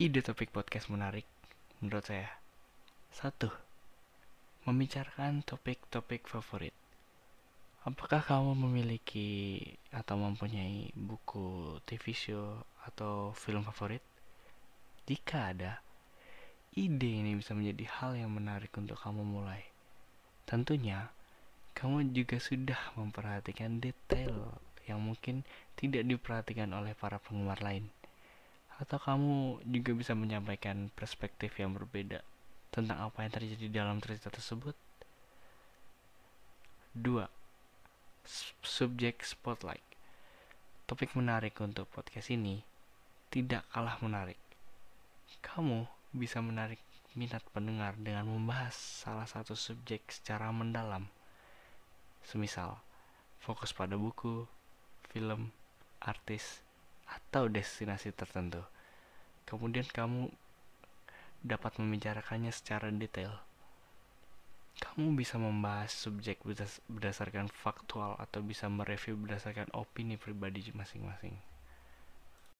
ide topik podcast menarik menurut saya. Satu, membicarakan topik-topik favorit. Apakah kamu memiliki atau mempunyai buku, TV show, atau film favorit? Jika ada, ide ini bisa menjadi hal yang menarik untuk kamu mulai. Tentunya, kamu juga sudah memperhatikan detail yang mungkin tidak diperhatikan oleh para penggemar lain. Atau kamu juga bisa menyampaikan perspektif yang berbeda tentang apa yang terjadi dalam cerita tersebut. 2. Subjek spotlight. Topik menarik untuk podcast ini tidak kalah menarik. Kamu bisa menarik minat pendengar dengan membahas salah satu subjek secara mendalam. Semisal, fokus pada buku, film, artis, atau destinasi tertentu. Kemudian kamu dapat membicarakannya secara detail. Kamu bisa membahas subjek berdasarkan faktual atau bisa mereview berdasarkan opini pribadi masing-masing.